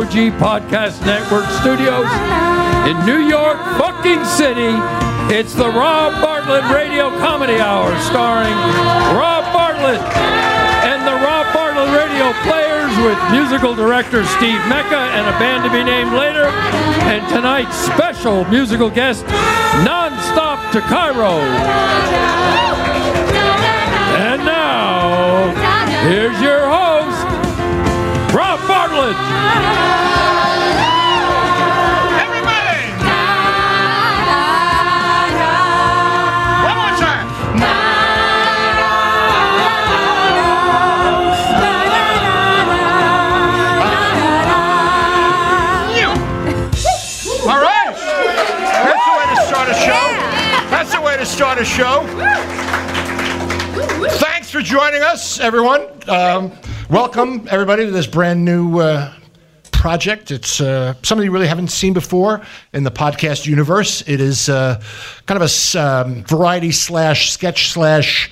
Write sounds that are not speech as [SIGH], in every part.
OG Podcast Network studios in New York fucking city. It's the Rob Bartlett Radio Comedy Hour starring Rob Bartlett and the Rob Bartlett Radio Players with musical director Steve Mecca and a band to be named later. And tonight's special musical guest, Nonstop to Cairo. And now, here's your host, Bartlett. Everybody! All right. That's the way to start a show. That's the way to start a show. Thanks for joining us, everyone. Um, welcome, everybody, to this brand new uh, project. It's uh, something you really haven't seen before in the podcast universe. It is uh, kind of a um, variety slash sketch slash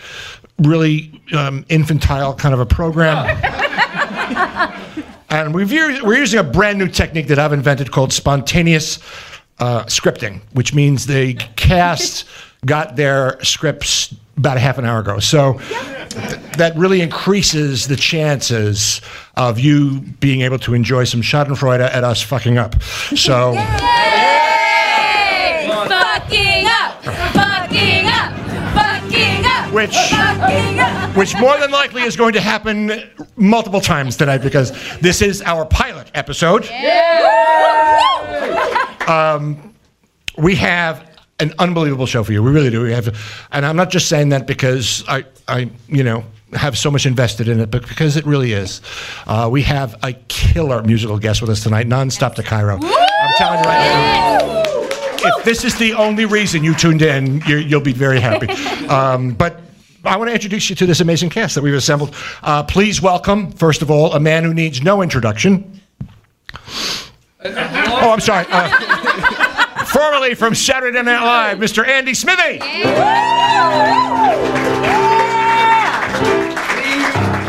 really um, infantile kind of a program. [LAUGHS] And we've, we're using a brand new technique that I've invented called spontaneous uh, scripting, which means the cast [LAUGHS] got their scripts about a half an hour ago. So th- that really increases the chances of you being able to enjoy some Schadenfreude at us fucking up. So. [LAUGHS] Fucking up! Fucking up! Fucking up! Which- Fucking up! which more than likely is going to happen multiple times tonight because this is our pilot episode. Um, we have an unbelievable show for you. We really do. We have, and I'm not just saying that because I, I, you know, have so much invested in it, but because it really is. Uh, we have a killer musical guest with us tonight, nonstop to Cairo. I'm telling you right now if this is the only reason you tuned in, you you'll be very happy. [LAUGHS] Um, but I want to introduce you to this amazing cast that we've assembled. Uh, please welcome, first of all, a man who needs no introduction. [LAUGHS] Oh, I'm sorry. Uh, formerly from Saturday Night Live, Mr. Andy Smithy.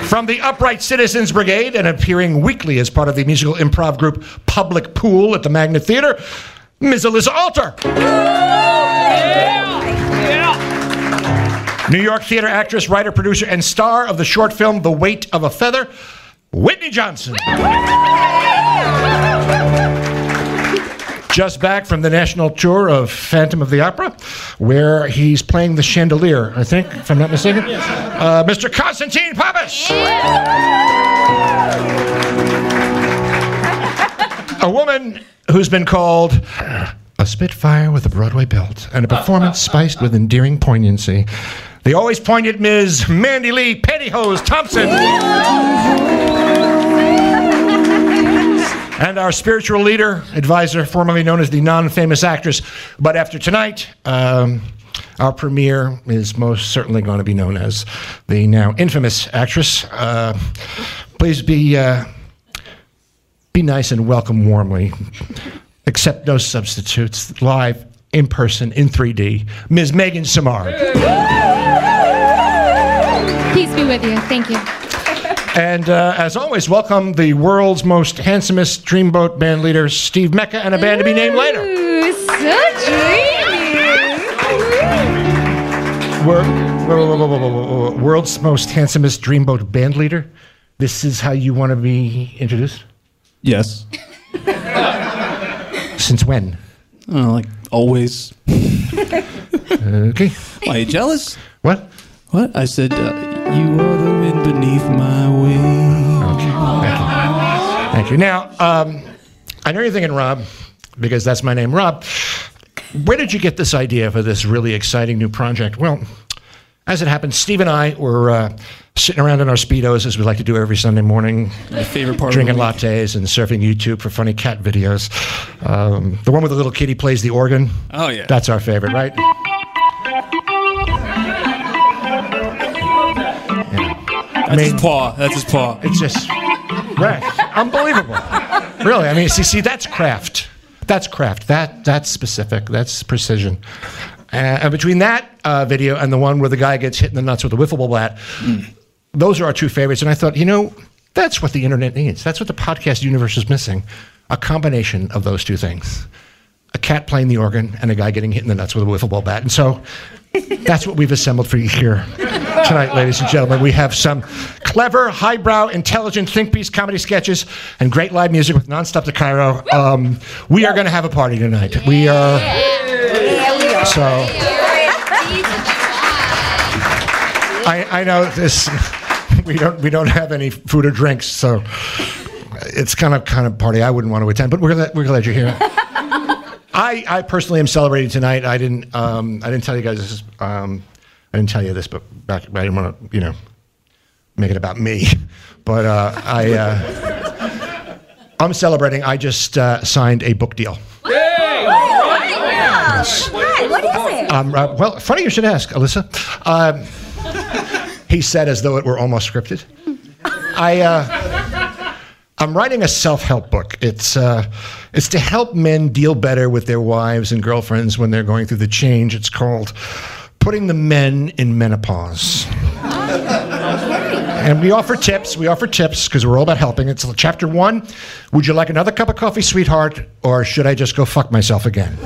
From the Upright Citizens Brigade and appearing weekly as part of the musical improv group Public Pool at the Magnet Theater, Ms. Alyssa Alter. New York theater actress, writer, producer, and star of the short film The Weight of a Feather, Whitney Johnson. Just back from the national tour of Phantom of the Opera, where he's playing the chandelier, I think, if I'm not mistaken. Uh, Mr. Constantine Pappas. [LAUGHS] a woman who's been called a Spitfire with a Broadway belt and a performance spiced with endearing poignancy. The always poignant Ms. Mandy Lee Pantyhose Thompson. And our spiritual leader, advisor, formerly known as the non famous actress. But after tonight, um, our premiere is most certainly going to be known as the now infamous actress. Uh, please be. Uh, be nice and welcome warmly. Accept no substitutes. Live, in person, in 3D. Ms. Megan Samard. Peace be with you. Thank you. And uh, as always, welcome the world's most handsomest dreamboat band leader, Steve Mecca, and a band to be named later. Ooh, so dreamy. Whoa. World's most handsomest dreamboat band leader. This is how you want to be introduced? Yes. Since when? Uh, like always. [LAUGHS] Okay. Why, you jealous? What? What? I said, uh, you are the wind beneath my wings. Thank you. Thank you. Now, um, I know you're thinking Rob, because that's my name, Rob. Where did you get this idea for this really exciting new project? Well, as it happens, Steve and I were uh, sitting around in our speedos, as we like to do every Sunday morning, My favorite part drinking of lattes and surfing YouTube for funny cat videos. Um, the one where the little kitty plays the organ. Oh, yeah. That's our favorite, right? That's his paw. That's his paw. It's just right, unbelievable. Really, I mean, see, see, that's craft. That's craft. That that's specific. That's precision. Uh, and between that uh, video and the one where the guy gets hit in the nuts with a wiffle ball bat, those are our two favorites. And I thought, you know, that's what the internet needs. That's what the podcast universe is missing a combination of those two things a cat playing the organ and a guy getting hit in the nuts with a wiffle ball bat. And so that's what we've assembled for you here tonight, ladies and gentlemen. We have some clever, highbrow, intelligent think piece comedy sketches and great live music with Nonstop to Cairo. Um, we are going to have a party tonight. We are. So. I, I know this. [LAUGHS] We don't we don't have any food or drinks, so it's kind of kind of party I wouldn't want to attend. But we're glad, we're glad you're here. [LAUGHS] I, I personally am celebrating tonight. I didn't um, I didn't tell you guys this. Um, I didn't tell you this, but back I didn't want to you know make it about me. [LAUGHS] But uh, I uh, I'm celebrating. I just uh, signed a book deal. Yes. Hi, what is it? Um, uh, well, funny you should ask, Alyssa. Um, he said as though it were almost scripted. I, uh, I'm writing a self-help book. It's, uh, it's to help men deal better with their wives and girlfriends when they're going through the change. It's called "Putting the Men in Menopause." And we offer tips. We offer tips because we're all about helping. It's chapter one. Would you like another cup of coffee, sweetheart, or should I just go fuck myself again?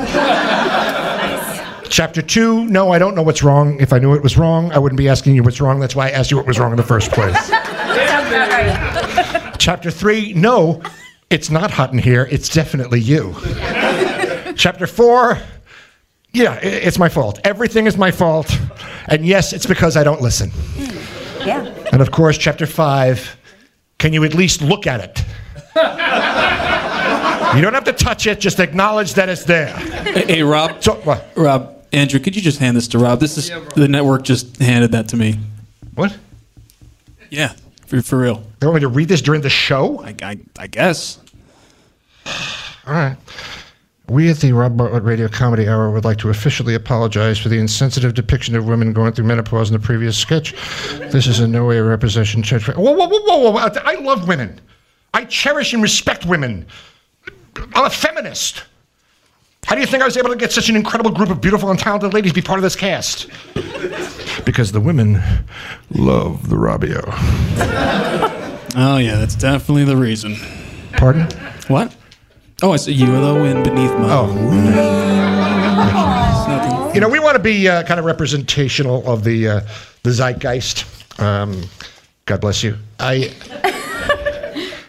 Chapter two, no, I don't know what's wrong. If I knew it was wrong, I wouldn't be asking you what's wrong. That's why I asked you what was wrong in the first place. [LAUGHS] Chapter three, no, it's not hot in here. It's definitely you. [LAUGHS] Chapter four, yeah, it's my fault. Everything is my fault. And yes, it's because I don't listen. Hmm. Yeah. And of course, chapter five, can you at least look at it? You don't have to touch it, just acknowledge that it's there. Hey, hey, Rob. So, what? Rob, Andrew, could you just hand this to Rob? This is the network just handed that to me. What? Yeah, for, for real. They want me to read this during the show? I, I, I guess. All right. We at the Rob Bartlett Radio Comedy Hour would like to officially apologize for the insensitive depiction of women going through menopause in the previous sketch. This is in no way a representation. Whoa, whoa, whoa, whoa, whoa. I love women. I cherish and respect women. I'm a feminist. How do you think I was able to get such an incredible group of beautiful and talented ladies to be part of this cast? because the women love the Robbio. [LAUGHS] Oh, yeah, that's definitely the reason. Pardon? What? Oh, I see you are the wind beneath my Oh. You know, we want to be uh, kind of representational of the uh, the zeitgeist. Um, God bless you. I,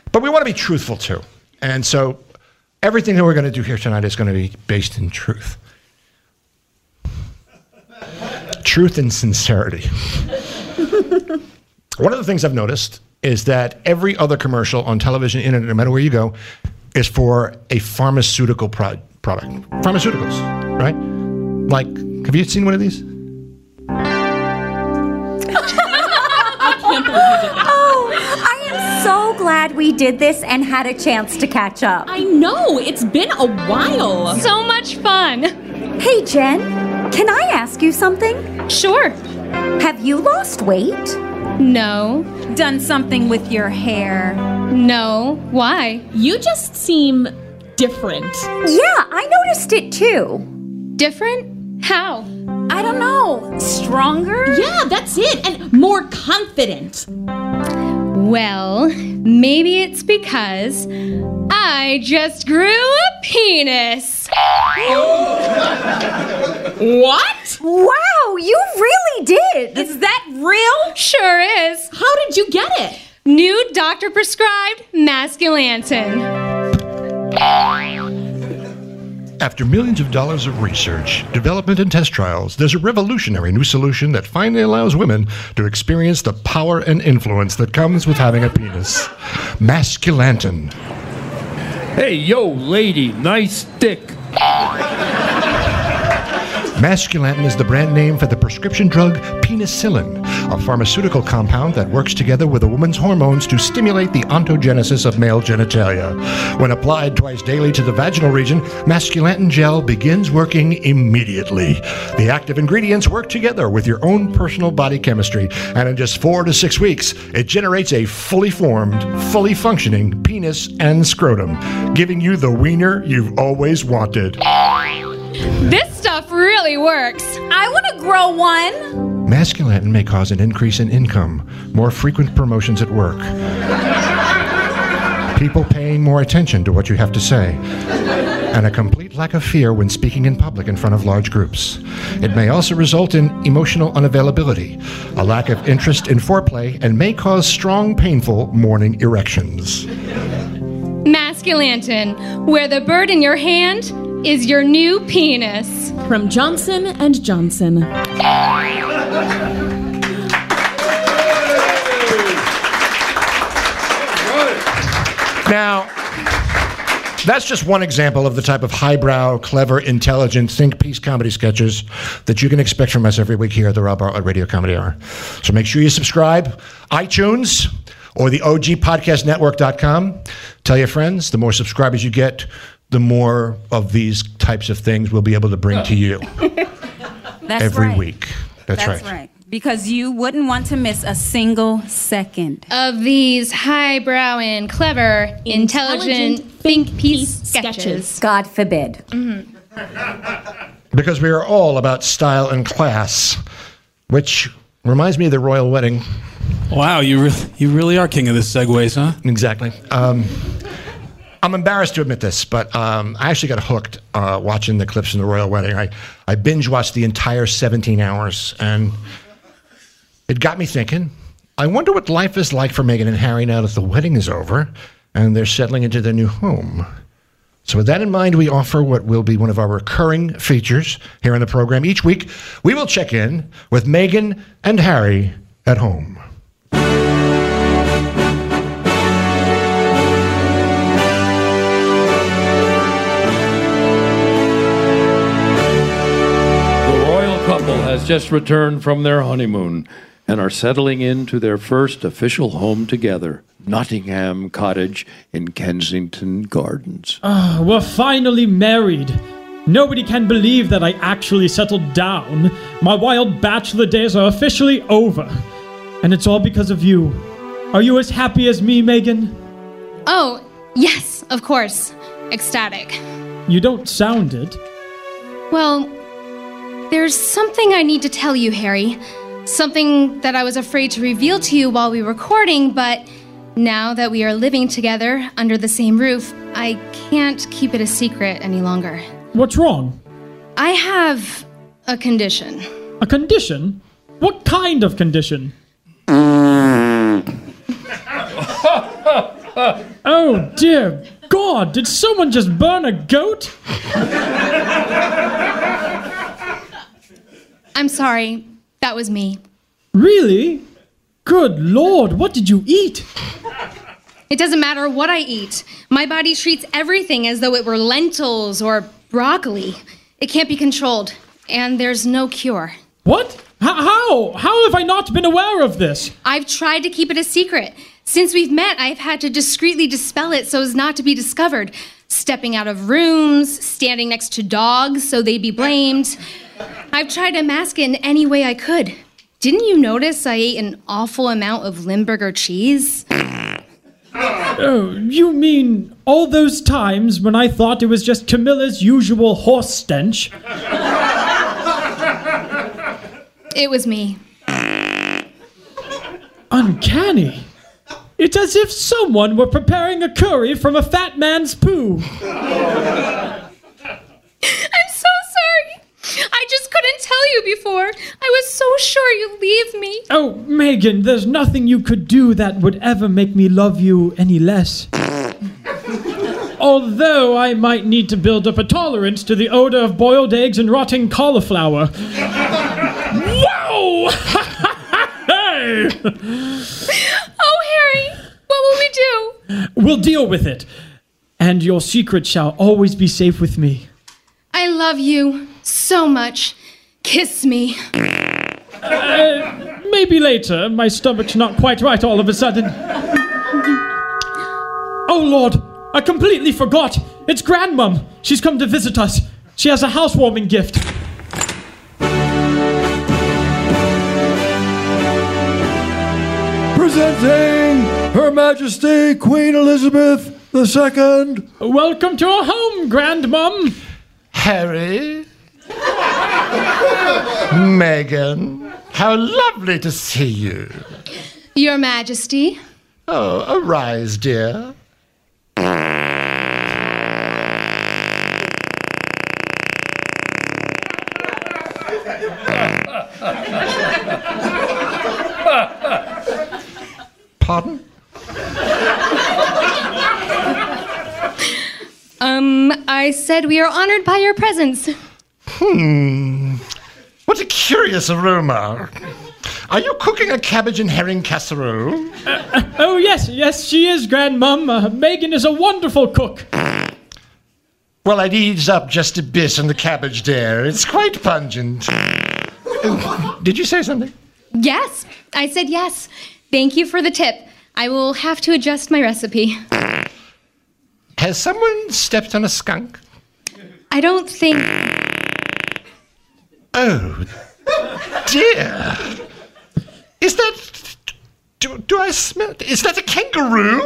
[LAUGHS] but we want to be truthful too, and so everything that we're going to do here tonight is going to be based in truth, truth and sincerity. [LAUGHS] One of the things I've noticed is that every other commercial on television, internet, no matter where you go, is for a pharmaceutical pro- product. Pharmaceuticals, right? Like, have you seen one of these? Oh, I am so glad we did this and had a chance to catch up. I know, it's been a while. So much fun. Hey, Jen, can I ask you something? Sure. Have you lost weight? No. Done something with your hair. No. Why? You just seem different. Yeah, I noticed it too. Different? How? I don't know. Stronger? Yeah, that's it. And more confident. Well, maybe it's because I just grew a penis. What? Wow, you really did. Is that real? Sure is. How did you get it? New doctor prescribed Masculantin. After millions of dollars of research, development, and test trials, there's a revolutionary new solution that finally allows women to experience the power and influence that comes with having a penis. Masculantin. Hey, yo, lady, nice dick. Masculantin is the brand name for the prescription drug penicillin, a pharmaceutical compound that works together with a woman's hormones to stimulate the ontogenesis of male genitalia. When applied twice daily to the vaginal region, Masculantin gel begins working immediately. The active ingredients work together with your own personal body chemistry, and in just four to six weeks, it generates a fully formed, fully functioning penis and scrotum, giving you the wiener you've always wanted. This stuff really works. I want to grow one. Masculinity may cause an increase in income, more frequent promotions at work, people paying more attention to what you have to say, and a complete lack of fear when speaking in public in front of large groups. It may also result in emotional unavailability, a lack of interest in foreplay, and may cause strong, painful morning erections. Masculantin, where the bird in your hand is your new penis. From Johnson and Johnson. Now, that's just one example of the type of highbrow, clever, intelligent, think piece comedy sketches that you can expect from us every week here at the Rob Bartlett Radio Comedy Hour. So make sure you subscribe, iTunes or the OGPodcastNetwork.com. Tell your friends. The more subscribers you get, the more of these types of things we'll be able to bring to you [LAUGHS] That's every right. week. That's, right. That's right. right. Because you wouldn't want to miss a single second. Of these highbrow and clever, intelligent, think piece sketches. God forbid. [LAUGHS] Because we are all about style and class, which reminds me of the royal wedding. Wow, you really, you really are king of the segues, huh? Exactly. Um, I'm embarrassed to admit this, but um, I actually got hooked uh, watching the clips from the royal wedding. I, I binge watched the entire 17 hours, and it got me thinking. I wonder what life is like for Meghan and Harry now that the wedding is over and they're settling into their new home. So, with that in mind, we offer what will be one of our recurring features here on the program. Each week, we will check in with Meghan and Harry at home. Has just returned from their honeymoon and are settling into their first official home together, Nottingham Cottage in Kensington Gardens. Ah, we're finally married. Nobody can believe that I actually settled down. My wild bachelor days are officially over. And it's all because of you. Are you as happy as me, Meghan? Oh, yes, of course. Ecstatic. You don't sound it. Well, there's something I need to tell you, Harry. Something that I was afraid to reveal to you while we were recording, but now that we are living together under the same roof, I can't keep it a secret any longer. What's wrong? I have a condition. A condition? What kind of condition? [LAUGHS] oh dear God, did someone just burn a goat? [LAUGHS] I'm sorry, that was me. Really? Good Lord, what did you eat? It doesn't matter what I eat. My body treats everything as though it were lentils or broccoli. It can't be controlled, and there's no cure. What? H- how? How have I not been aware of this? I've tried to keep it a secret. Since we've met, I've had to discreetly dispel it so as not to be discovered. Stepping out of rooms, standing next to dogs so they'd be blamed. I've tried to mask it in any way I could. Didn't you notice I ate an awful amount of Limburger cheese? Oh, you mean all those times when I thought it was just Camilla's usual horse stench? It was me. Uncanny. It's as if someone were preparing a curry from a fat man's poo. I'm so sorry. I just couldn't tell you before. I was so sure me. Oh, Meghan, there's nothing you could do that would ever make me love you any less. [LAUGHS] Although I might need to build up a tolerance to the odor of boiled eggs and rotting cauliflower. Whoa! [LAUGHS] hey! Oh, Harry, what will we do? We'll deal with it. And your secret shall always be safe with me. I love you so much. Kiss me. Uh, maybe later. My stomach's not quite right all of a sudden. Oh, Lord, I completely forgot. It's Grandmum. She's come to visit us. She has a housewarming gift. Presenting Her Majesty Queen Elizabeth II. Welcome to our home, Grandmum. Harry? [LAUGHS] Meghan, how lovely to see you. Your Majesty. Oh, arise, dear. Pardon? Um, I said we are honored by your presence. What a curious aroma. Are you cooking a cabbage and herring casserole? Oh, yes, yes, she is, Grandmum. Uh, Meghan is a wonderful cook. Well, I'd ease up just a bit on the cabbage, dear. It's quite pungent. Uh, Did you say something? Yes, I said yes. Thank you for the tip. I will have to adjust my recipe. Has someone stepped on a skunk? I don't think. Oh, dear. Is that. Do, do I smell. Is that a kangaroo?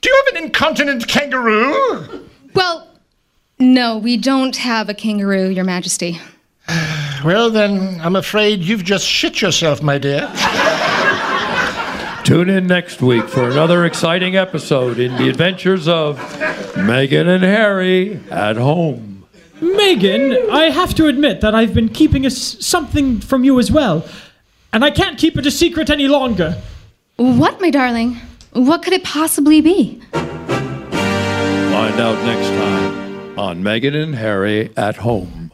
Do you have an incontinent kangaroo? Well, no, we don't have a kangaroo, Your Majesty. [SIGHS] Well, then, I'm afraid you've just shit yourself, my dear. Tune in next week for another exciting episode in the adventures of Meghan and Harry at home. Meghan, I have to admit that I've been keeping a s- something from you as well. And I can't keep it a secret any longer. What, my darling? What could it possibly be? Find out next time on Meghan and Harry at home.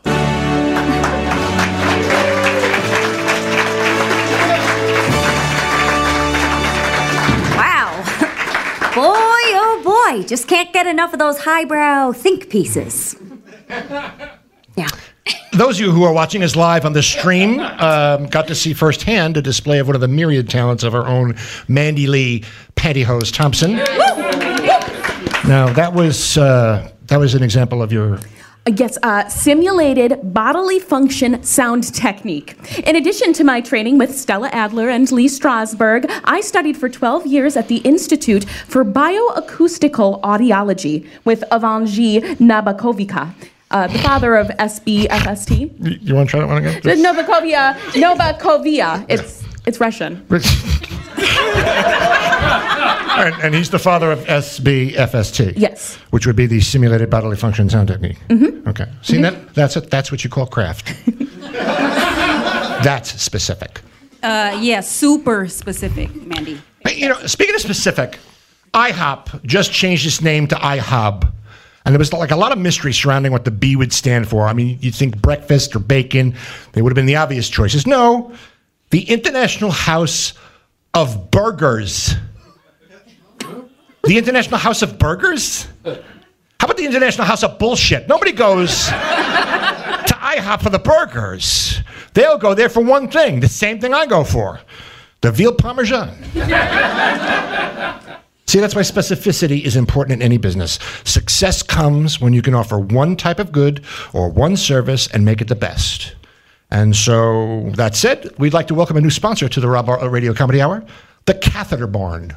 Wow. [LAUGHS] Boy, oh boy, just can't get enough of those highbrow think pieces. Yeah. Those of you who are watching us live on the stream um, got to see firsthand a display of one of the myriad talents of our own Mandy Lee Pantyhose Thompson. Now, that was, uh, that was an example of your Yes, uh, simulated bodily function sound technique. In addition to my training with Stella Adler and Lee Strasberg, I studied for 12 years at the Institute for Bioacoustical Audiology with Avanji Nabakovica, uh, the father of SBFST. You, you want to try that one again? The Novakovia, Novakovia. It's it's Russian. and, and he's the father of SBFST. Yes. Which would be the simulated bodily function sound technique. Mm-hmm. Okay. See that? That's it. That's what you call craft. that's specific. Uh, yeah, super specific, Mandy. But, you know, speaking of specific, IHOP just changed its name to IHOB. And there was like a lot of mystery surrounding what the B would stand for. I mean, you'd think breakfast or bacon, they would have been the obvious choices. No, the International House of Burgers. The International House of Burgers? How about the International House of Bullshit? Nobody goes to IHOP for the burgers. They'll go there for one thing, the same thing I go for the veal parmesan. See, that's why specificity is important in any business. Success comes when you can offer one type of good or one service and make it the best. And so, that said, we'd like to welcome a new sponsor to the Rob Bartlett Radio Comedy Hour the Catheter Barn.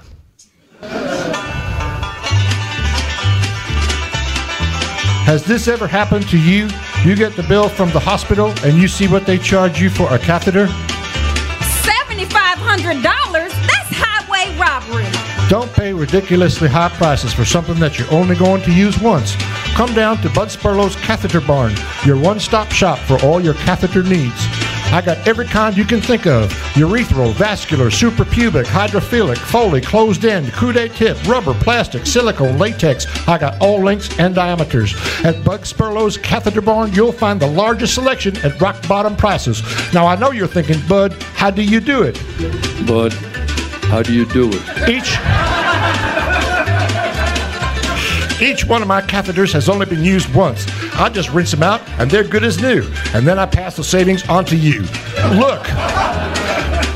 Has this ever happened to you? You get the bill from the hospital and you see what they charge you for a catheter? $7,500? That's highway robbery. Don't pay ridiculously high prices for something that you're only going to use once. Come down to Bud Sperlo's Catheter Barn, your one stop shop for all your catheter needs. I got every kind you can think of urethral, vascular, suprapubic, hydrophilic, Foley, closed end, coude tip, rubber, plastic, silicone, latex. I got all lengths and diameters. At Bud Sperlo's Catheter Barn, you'll find the largest selection at rock bottom prices. Now, I know you're thinking, Bud, how do you do it? But how do you do it? Each each one of my catheters has only been used once. I just rinse them out and they're good as new. And then I pass the savings on to you. Look.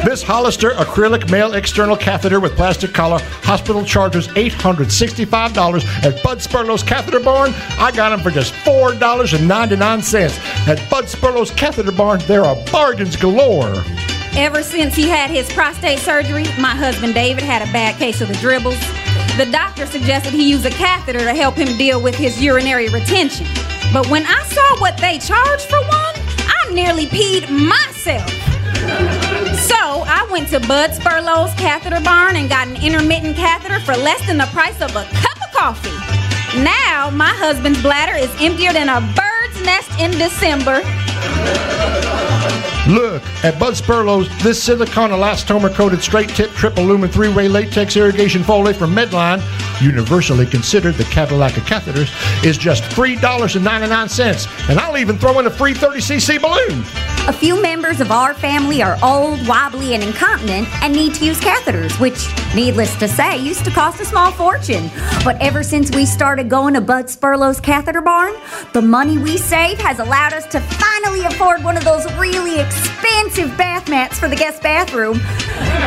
This Hollister acrylic male external catheter with plastic collar, hospital charges $865 at Bud Sperlo's Catheter Barn. I got them for just $4.99. At Bud Sperlo's Catheter Barn, there are bargains galore. Ever since he had his prostate surgery, my husband David had a bad case of the dribbles. The doctor suggested he use a catheter to help him deal with his urinary retention. But when I saw what they charged for one, I nearly peed myself. So I went to Bud Sperlo's catheter barn and got an intermittent catheter for less than the price of a cup of coffee. Now my husband's bladder is emptier than a bird's nest in December. Look, at Bud Sperlo's, this silicone elastomer coated straight tip triple lumen three way latex irrigation Foley from Medline, universally considered the Cadillac of catheters, is just $3.99. And I'll even throw in a free 30cc balloon. A few members of our family are old, wobbly, and incontinent and need to use catheters, which, needless to say, used to cost a small fortune. But ever since we started going to Bud Sperlo's catheter barn, the money we save has allowed us to finally afford one of those really expensive bath mats for the guest bathroom.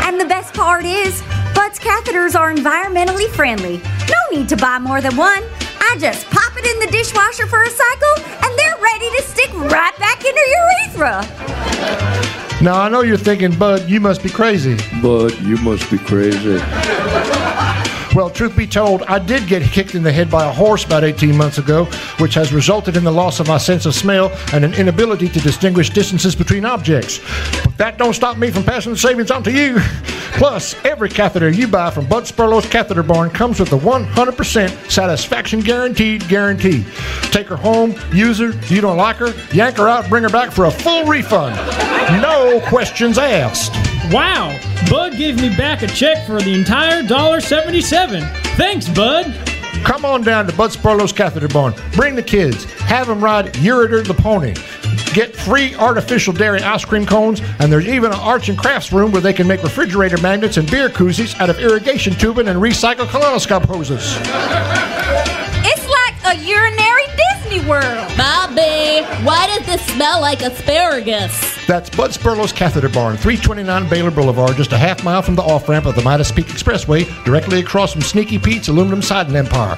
And the best part is, Bud's catheters are environmentally friendly. No need to buy more than one. I just pop it in the dishwasher for a cycle, and they're ready to stick right back into your urethra. Now, I know you're thinking, Bud, you must be crazy. Bud, you must be crazy. Well, truth be told, I did get kicked in the head by a horse about 18 months ago, which has resulted in the loss of my sense of smell and an inability to distinguish distances between objects. But that don't stop me from passing the savings on to you. Plus, every catheter you buy from Bud Sperlo's Catheter Barn comes with a 100% satisfaction guaranteed guarantee. Take her home, use her, you don't like her, yank her out, bring her back for a full refund. No questions asked. Wow, Bud gave me back a check for the entire $1.77. Thanks, Bud. Come on down to Bud Sperlo's Catheter Barn. Bring the kids. Have them ride Urider the pony. Get free artificial dairy ice cream cones, and there's even an arts and crafts room where they can make refrigerator magnets and beer koozies out of irrigation tubing and recycled kaleidoscope hoses. It's like a urinary Disney World. Bobby, why does this smell like asparagus? That's Bud Sperlo's Catheter Barn, 329 Baylor Boulevard, just a half mile from the off ramp of the Midas Peak Expressway, directly across from Sneaky Pete's Aluminum Siding Empire.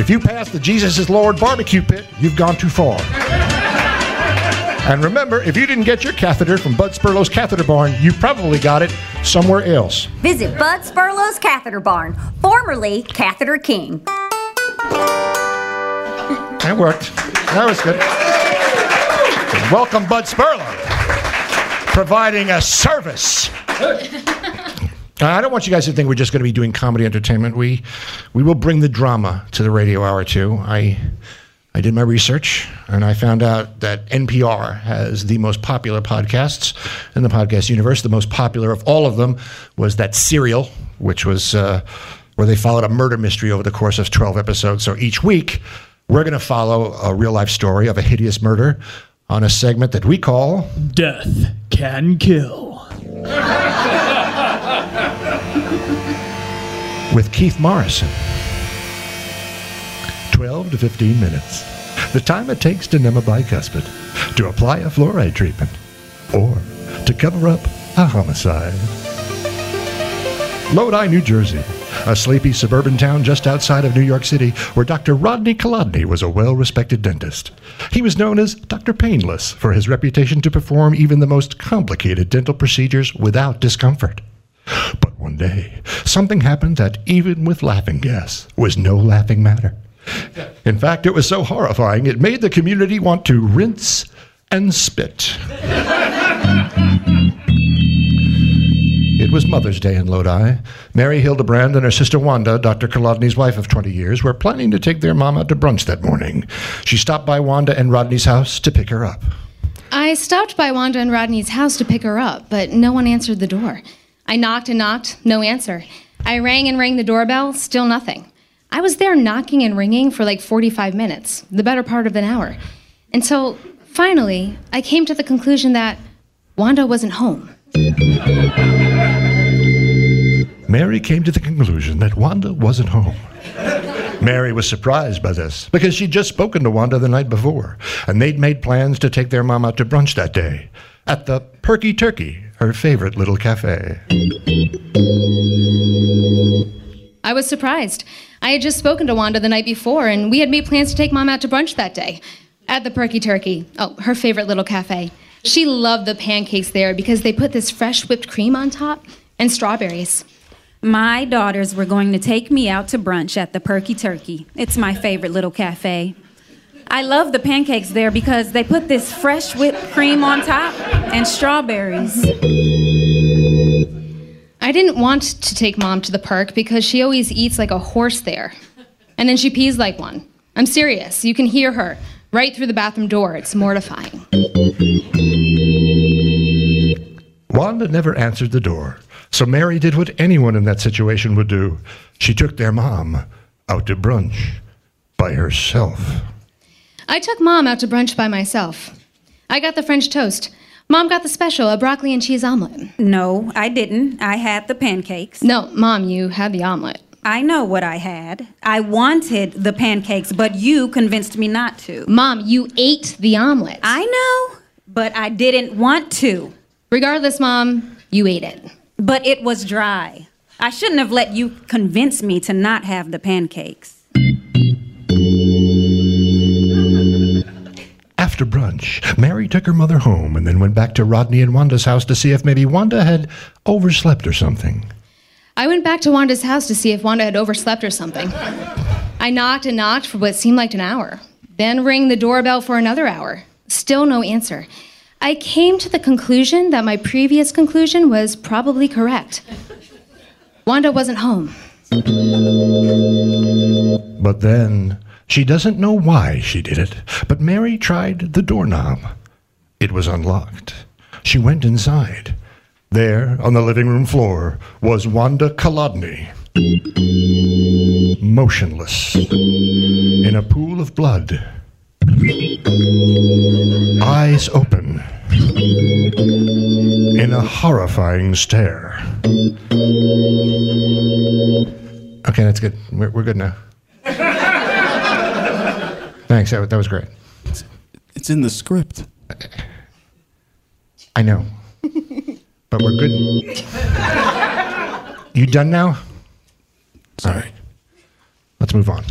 If you pass the Jesus is Lord barbecue pit, you've gone too far. And remember, if you didn't get your catheter from Bud Sperlo's Catheter Barn, you probably got it somewhere else. Visit Bud Sperlo's Catheter Barn, formerly Catheter King. That worked. That was good. Welcome, Bud Sperlo, providing a service. I don't want you guys to think we're just going to be doing comedy entertainment. We, we will bring the drama to the radio hour too. I, I did my research and I found out that NPR has the most popular podcasts in the podcast universe. The most popular of all of them was that Serial, which was uh, where they followed a murder mystery over the course of 12 episodes. So each week, we're going to follow a real life story of a hideous murder on a segment that we call Death can kill. with Keith Morrison. 12 to 15 minutes. The time it takes to numb a bicuspid, to apply a fluoride treatment, or to cover up a homicide. Lodi, New Jersey, a sleepy suburban town just outside of New York City, where Dr. Rodney Kolodny was a well respected dentist. He was known as Dr. Painless for his reputation to perform even the most complicated dental procedures without discomfort. But one day, something happened that, even with laughing gas, was no laughing matter. In fact, it was so horrifying, it made the community want to rinse and spit. [LAUGHS] It was Mother's Day in Lodi. Mary Hildebrand and her sister Wanda, Dr. Kolodny's wife of 20 years, were planning to take their mom out to brunch that morning. She stopped by Wanda and Rodney's house to pick her up. I stopped by Wanda and Rodney's house to pick her up, but no one answered the door. I knocked and knocked, no answer. I rang and rang the doorbell, still nothing. I was there knocking and ringing for like 45 minutes, the better part of an hour. Until finally, I came to the conclusion that Wanda wasn't home. Mary came to the conclusion that Wanda wasn't home. Mary was surprised by this because she'd just spoken to Wanda the night before, and they'd made plans to take their mom out to brunch that day at the Perky Turkey, her favorite little cafe. I was surprised. I had just spoken to Wanda the night before, and we had made plans to take Mom out to brunch that day at the Perky Turkey. Oh, her favorite little cafe. She loved the pancakes there because they put this fresh whipped cream on top and strawberries. My daughters were going to take me out to brunch at the Perky Turkey. It's my favorite little cafe. I love the pancakes there because they put this fresh whipped cream on top and strawberries. I didn't want to take mom to the park because she always eats like a horse there. And then she pees like one. I'm serious. You can hear her right through the bathroom door. It's mortifying. Wanda never answered the door, so Mary did what anyone in that situation would do. She took their mom out to brunch by herself. I took mom out to brunch by myself. I got the French toast. Mom got the special, a broccoli and cheese omelet. No, I didn't. I had the pancakes. No, mom, you had the omelet. I know what I had. I wanted the pancakes, but you convinced me not to. Mom, you ate the omelet. I know, but I didn't want to. Regardless, mom, you ate it. But it was dry. I shouldn't have let you convince me to not have the pancakes. After brunch, Mary took her mother home and then went back to Rodney and Wanda's house to see if maybe Wanda had overslept or something. I went back to Wanda's house to see if Wanda had overslept or something. I knocked and knocked for what seemed like an hour, then rang the doorbell for another hour. Still no answer. I came to the conclusion that my previous conclusion was probably correct. Wanda wasn't home. But then, she doesn't know why she did it, but Mary tried the doorknob. It was unlocked. She went inside. There, on the living room floor, was Wanda Kolodny, motionless, in a pool of blood. Eyes open, in a horrifying stare. Okay, that's good. We're, we're good now. [LAUGHS] Thanks. That, that was great. It's in the script. I know. But we're good. You done now? All right. Let's move on.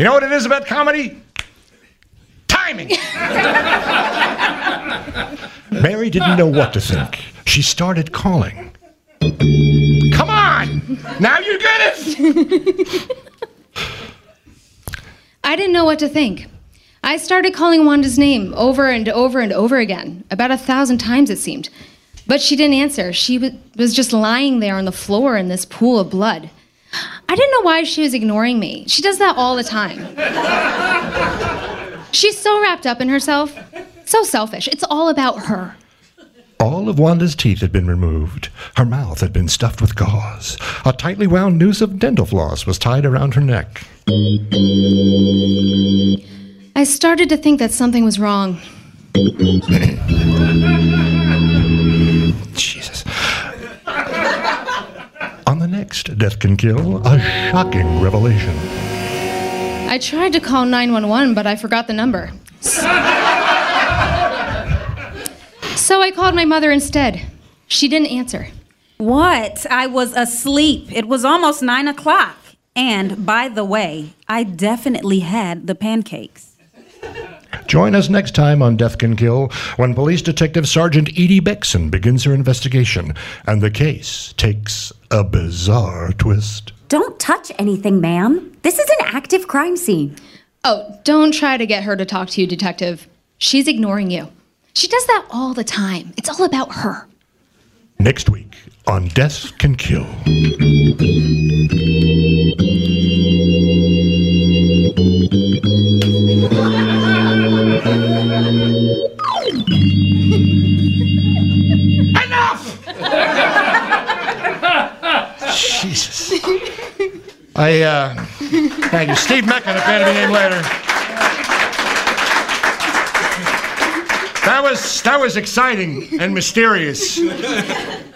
You know what it is about comedy? Timing. [LAUGHS] Mary didn't know what to think. She started calling. Come on! Now you get it! [LAUGHS] I didn't know what to think. I started calling Wanda's name over and over and over again, about a thousand times it seemed. But she didn't answer. She wa- was just lying there on the floor in this pool of blood. I didn't know why she was ignoring me. She does that all the time. She's so wrapped up in herself, so selfish. It's all about her. All of Wanda's teeth had been removed. Her mouth had been stuffed with gauze. A tightly wound noose of dental floss was tied around her neck. I started to think that something was wrong. [LAUGHS] Jesus. On the next Death Can Kill, a shocking revelation. I tried to call 911, but I forgot the number. So I called my mother instead. She didn't answer. What? I was asleep. It was almost nine o'clock. And by the way, I definitely had the pancakes. Join us next time on Death Can Kill when Police Detective Sergeant Edie Bexon begins her investigation and the case takes a bizarre twist. Don't touch anything, ma'am. This is an active crime scene. Oh, don't try to get her to talk to you, detective. She's ignoring you. She does that all the time. It's all about her. Next week on Death Can Kill. Jesus. I, uh, thank you. Steve Meccan, a fan of the name later. That was that was exciting and mysterious.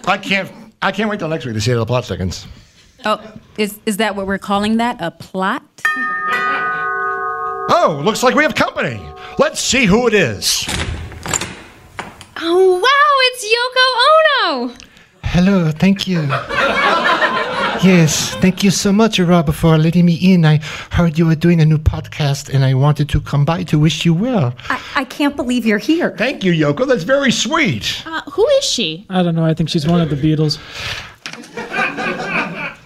I can't I can't wait till next week to see how the plot thickens. Oh, is, is that what we're calling that? A plot? Oh, looks like we have company. Let's see who it is. Oh, wow, it's Yoko Ono! Hello, thank you. Yes, thank you so much, Rob, for letting me in. I heard you were doing a new podcast and I wanted to come by to wish you well. I, I can't believe you're here. Thank you, Yoko. That's very sweet. Uh, who is she? I don't know. I think she's one of the Beatles.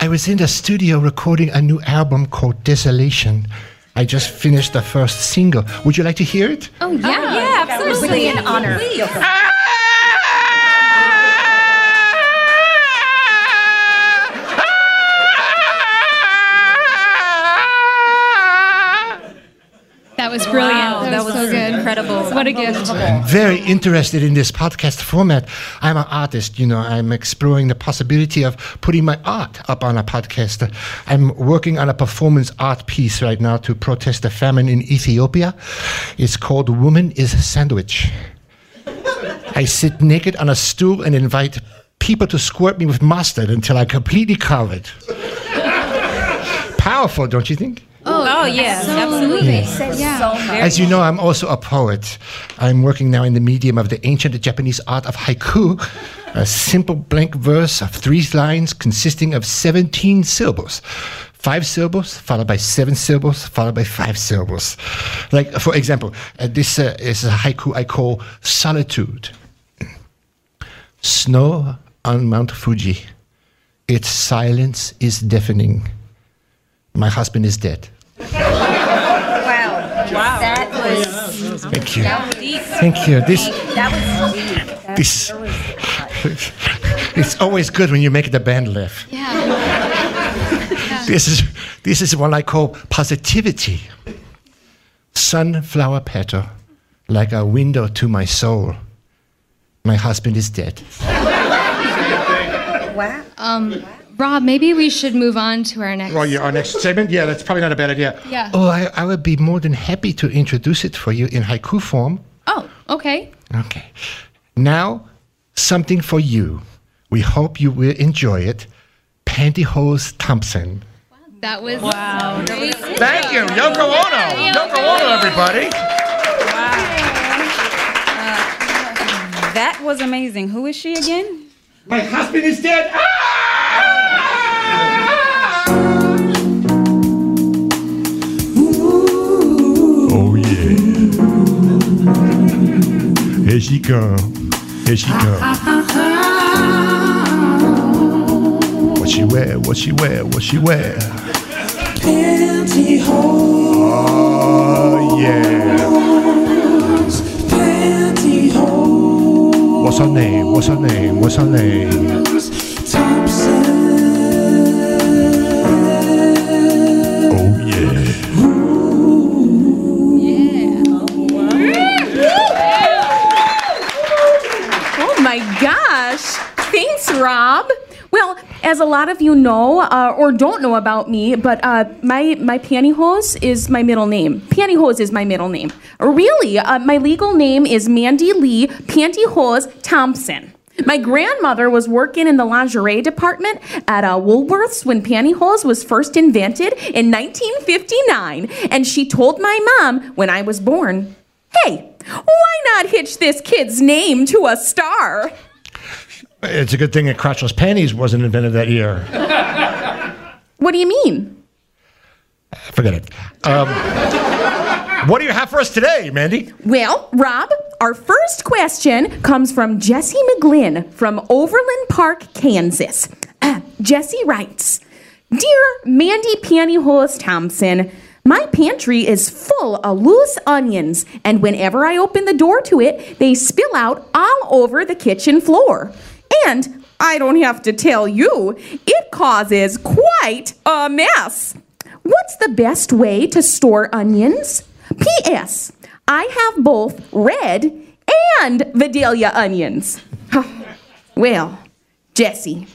I was in the studio recording a new album called Desolation. I just finished the first single. Would you like to hear it? Oh, yeah. Yeah, absolutely. Really an honor. That was brilliant. Wow, that, that was, was so good. incredible. What a gift. I'm very interested in this podcast format. I'm an artist, you know, I'm exploring the possibility of putting my art up on a podcast. I'm working on a performance art piece right now to protest the famine in Ethiopia. It's called Woman is Sandwich. I sit naked on a stool and invite people to squirt me with mustard until I'm completely covered. Powerful, don't you think? Oh, yeah, So absolutely. Says Yeah. so. As you know, I'm also a poet. I'm working now in the medium of the ancient Japanese art of haiku, a simple blank verse of three lines consisting of 17 syllables. Five syllables, followed by seven syllables, followed by five syllables. Like, for example, uh, this uh, is a haiku I call Solitude. Snow on Mount Fuji. Its silence is deafening. My husband is dead. Wow. Wow. That was, Thank you. that was deep. Thank you. This That was deep. That This- really hot. it's always good when you make the band laugh. [LAUGHS] Yeah. This is this is what I call positivity. Sunflower petal, like a window to my soul. My husband is dead. Wow. Um, Rob, maybe we should move on to our next. Well, yeah, our next segment. Yeah, that's probably not a bad idea. Yeah. Oh, I, I would be more than happy to introduce it for you in haiku form. Oh, okay. Okay. Now, something for you. We hope you will enjoy it. Pantyhose Thompson. That was wow. Thank you, Yoko Ono. Yoko Ono, everybody. That was amazing. Who is she again? My husband is dead. Ah! Here she come. Here she come. What she wear? What she wear? What she wear? Pantyhose. Oh yeah. Pantyhose. What's her name? What's her name? What's her name? Oh as a lot of you know uh, or don't know about me, but uh, my my pantyhose is my middle name. Pantyhose is my middle name. Really, uh, my legal name is Mandy Lee Pantyhose Thompson. My grandmother was working in the lingerie department at uh, Woolworths when pantyhose was first invented in 1959, and she told my mom when I was born, "Hey, why not hitch this kid's name to a star?" It's a good thing that crotchless panties wasn't invented that year. [LAUGHS] What do you mean? Forget it. Um, what do you have for us today, Mandy? Well, Rob, our first question comes from Jesse McGlynn from Overland Park, Kansas. Uh, Jesse writes Dear Mandy Pantyhose Thompson, my pantry is full of loose onions, and whenever I open the door to it, they spill out all over the kitchen floor. And I don't have to tell you, it causes quite a mess. What's the best way to store onions? P.S. I have both red and Vidalia onions. well, Jesse,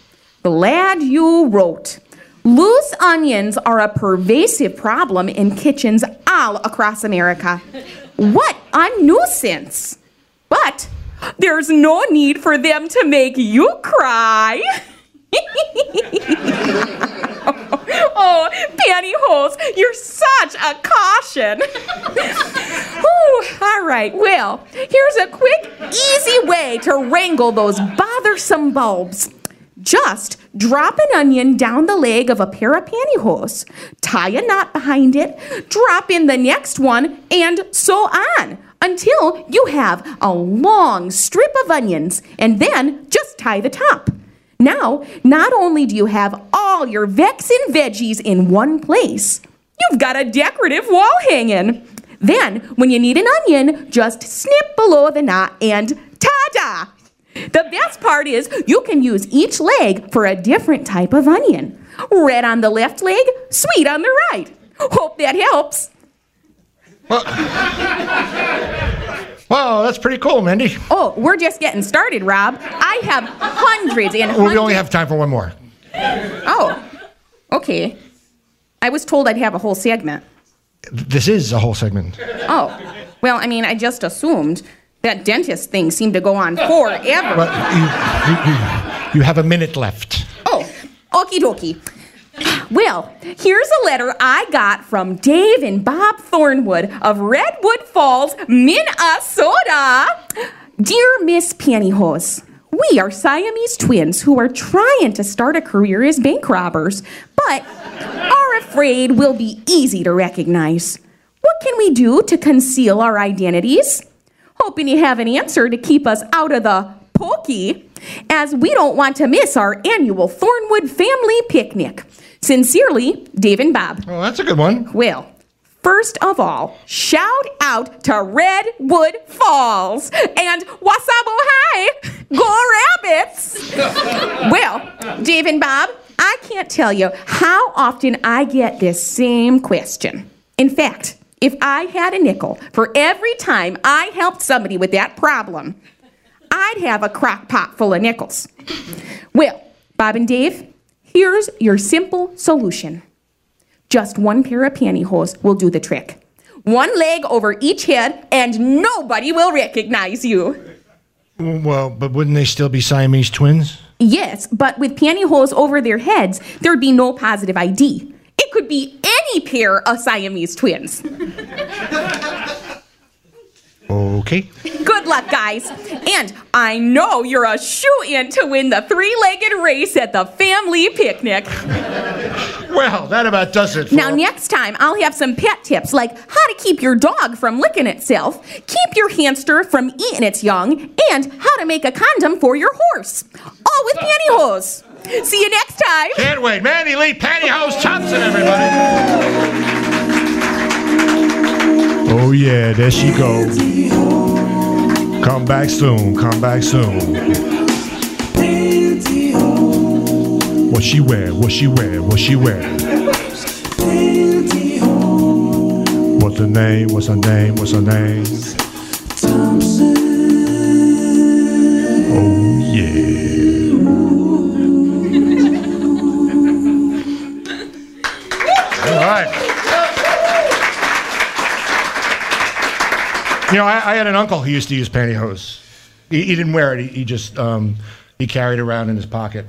glad you wrote. Loose onions are a pervasive problem in kitchens all across America. What a nuisance! But there's no need for them to make you cry. [LAUGHS] oh, pantyhose, you're such a caution. [LAUGHS] Whew, all right, well, here's a quick, easy way to wrangle those bothersome bulbs. Just drop an onion down the leg of a pair of pantyhose, tie a knot behind it, drop in the next one, and so on until you have a long strip of onions, and then just tie the top. Now, not only do you have all your vexin veggies in one place, you've got a decorative wall hanging. Then, when you need an onion, just snip below the knot and ta-da! The best part is you can use each leg for a different type of onion. Red on the left leg, sweet on the right. Hope that helps. Well, that's pretty cool, Mindy. Oh, we're just getting started, Rob. I have hundreds and Well, we only have time for one more. Oh, okay. I was told I'd have a whole segment. This is a whole segment. Oh, well, I mean, I just assumed that dentist thing seemed to go on forever. But you, you, you, you have a minute left. Oh, okie dokie. Well, here's a letter I got from Dave and Bob Thornwood of Redwood Falls, Minnesota. Dear Miss Pantyhose, we are Siamese twins who are trying to start a career as bank robbers, but are afraid we'll be easy to recognize. What can we do to conceal our identities? Hoping you have an answer to keep us out of the pokey, as we don't want to miss our annual Thornwood family picnic. Sincerely, Dave and Bob. Oh, that's a good one. Well, first of all, shout out to Redwood Falls and Wabasso High. Go Rabbits! [LAUGHS] well, Dave and Bob, I can't tell you how often I get this same question. In fact, if I had a nickel for every time I helped somebody with that problem, I'd have a crock pot full of nickels. Well, Bob and Dave, here's your simple solution. Just one pair of pantyhose will do the trick. One leg over each head, and nobody will recognize you. Well, but wouldn't they still be Siamese twins? Yes, but with pantyhose over their heads, there'd be no positive ID. It could be any pair of Siamese twins. [LAUGHS] Okay. Good luck, guys. And I know you're a shoe in to win the three legged race at the family picnic. Well, that about does it. For Now, next time, I'll have some pet tips like how to keep your dog from licking itself, keep your hamster from eating its young, and how to make a condom for your horse. All with pantyhose. See you next time. Can't wait. Mandy Lee Pantyhose Thompson, everybody. Yeah, there she goes. Come back soon. Come back soon. What she wear? What she wear? What she wear? What's her name? What's her name? What's her name? Oh, yeah. You know, I, I had an uncle who used to use pantyhose. He, he didn't wear it. He, he just um, he carried it around in his pocket.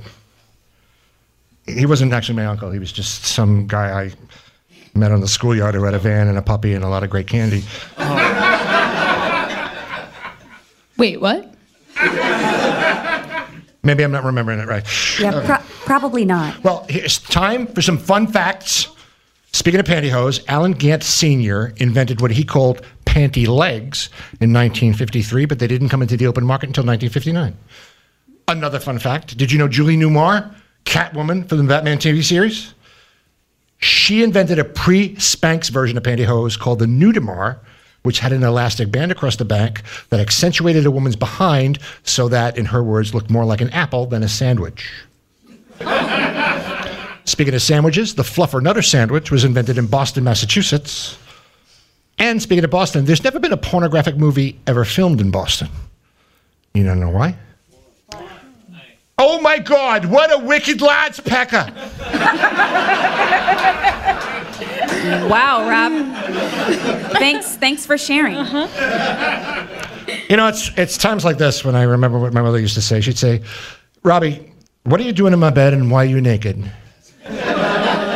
He wasn't actually my uncle. He was just some guy I met on the schoolyard who had a van and a puppy and a lot of great candy. [LAUGHS] Wait, what? Maybe I'm not remembering it right. Yeah, pro- probably not. Well, here's time for some fun facts. Speaking of pantyhose, Allen Gant Sr. invented what he called panty legs in 1953, but they didn't come into the open market until 1959. Another fun fact did you know Julie Newmar, Catwoman for the Batman TV series? She invented a pre Spanx version of pantyhose called the Nudemar, which had an elastic band across the back that accentuated a woman's behind so that, in her words, looked more like an apple than a sandwich. [LAUGHS] Speaking of sandwiches, the Fluffernutter sandwich was invented in Boston, Massachusetts. And speaking of Boston, there's never been a pornographic movie ever filmed in Boston. You don't know why? Oh my God, what a wicked lads pecker! Wow, Rob. thanks, thanks for sharing. Uh-huh. You know, it's it's times like this when I remember what my mother used to say. She'd say, "Robbie, what are you doing in my bed, and why are you naked?"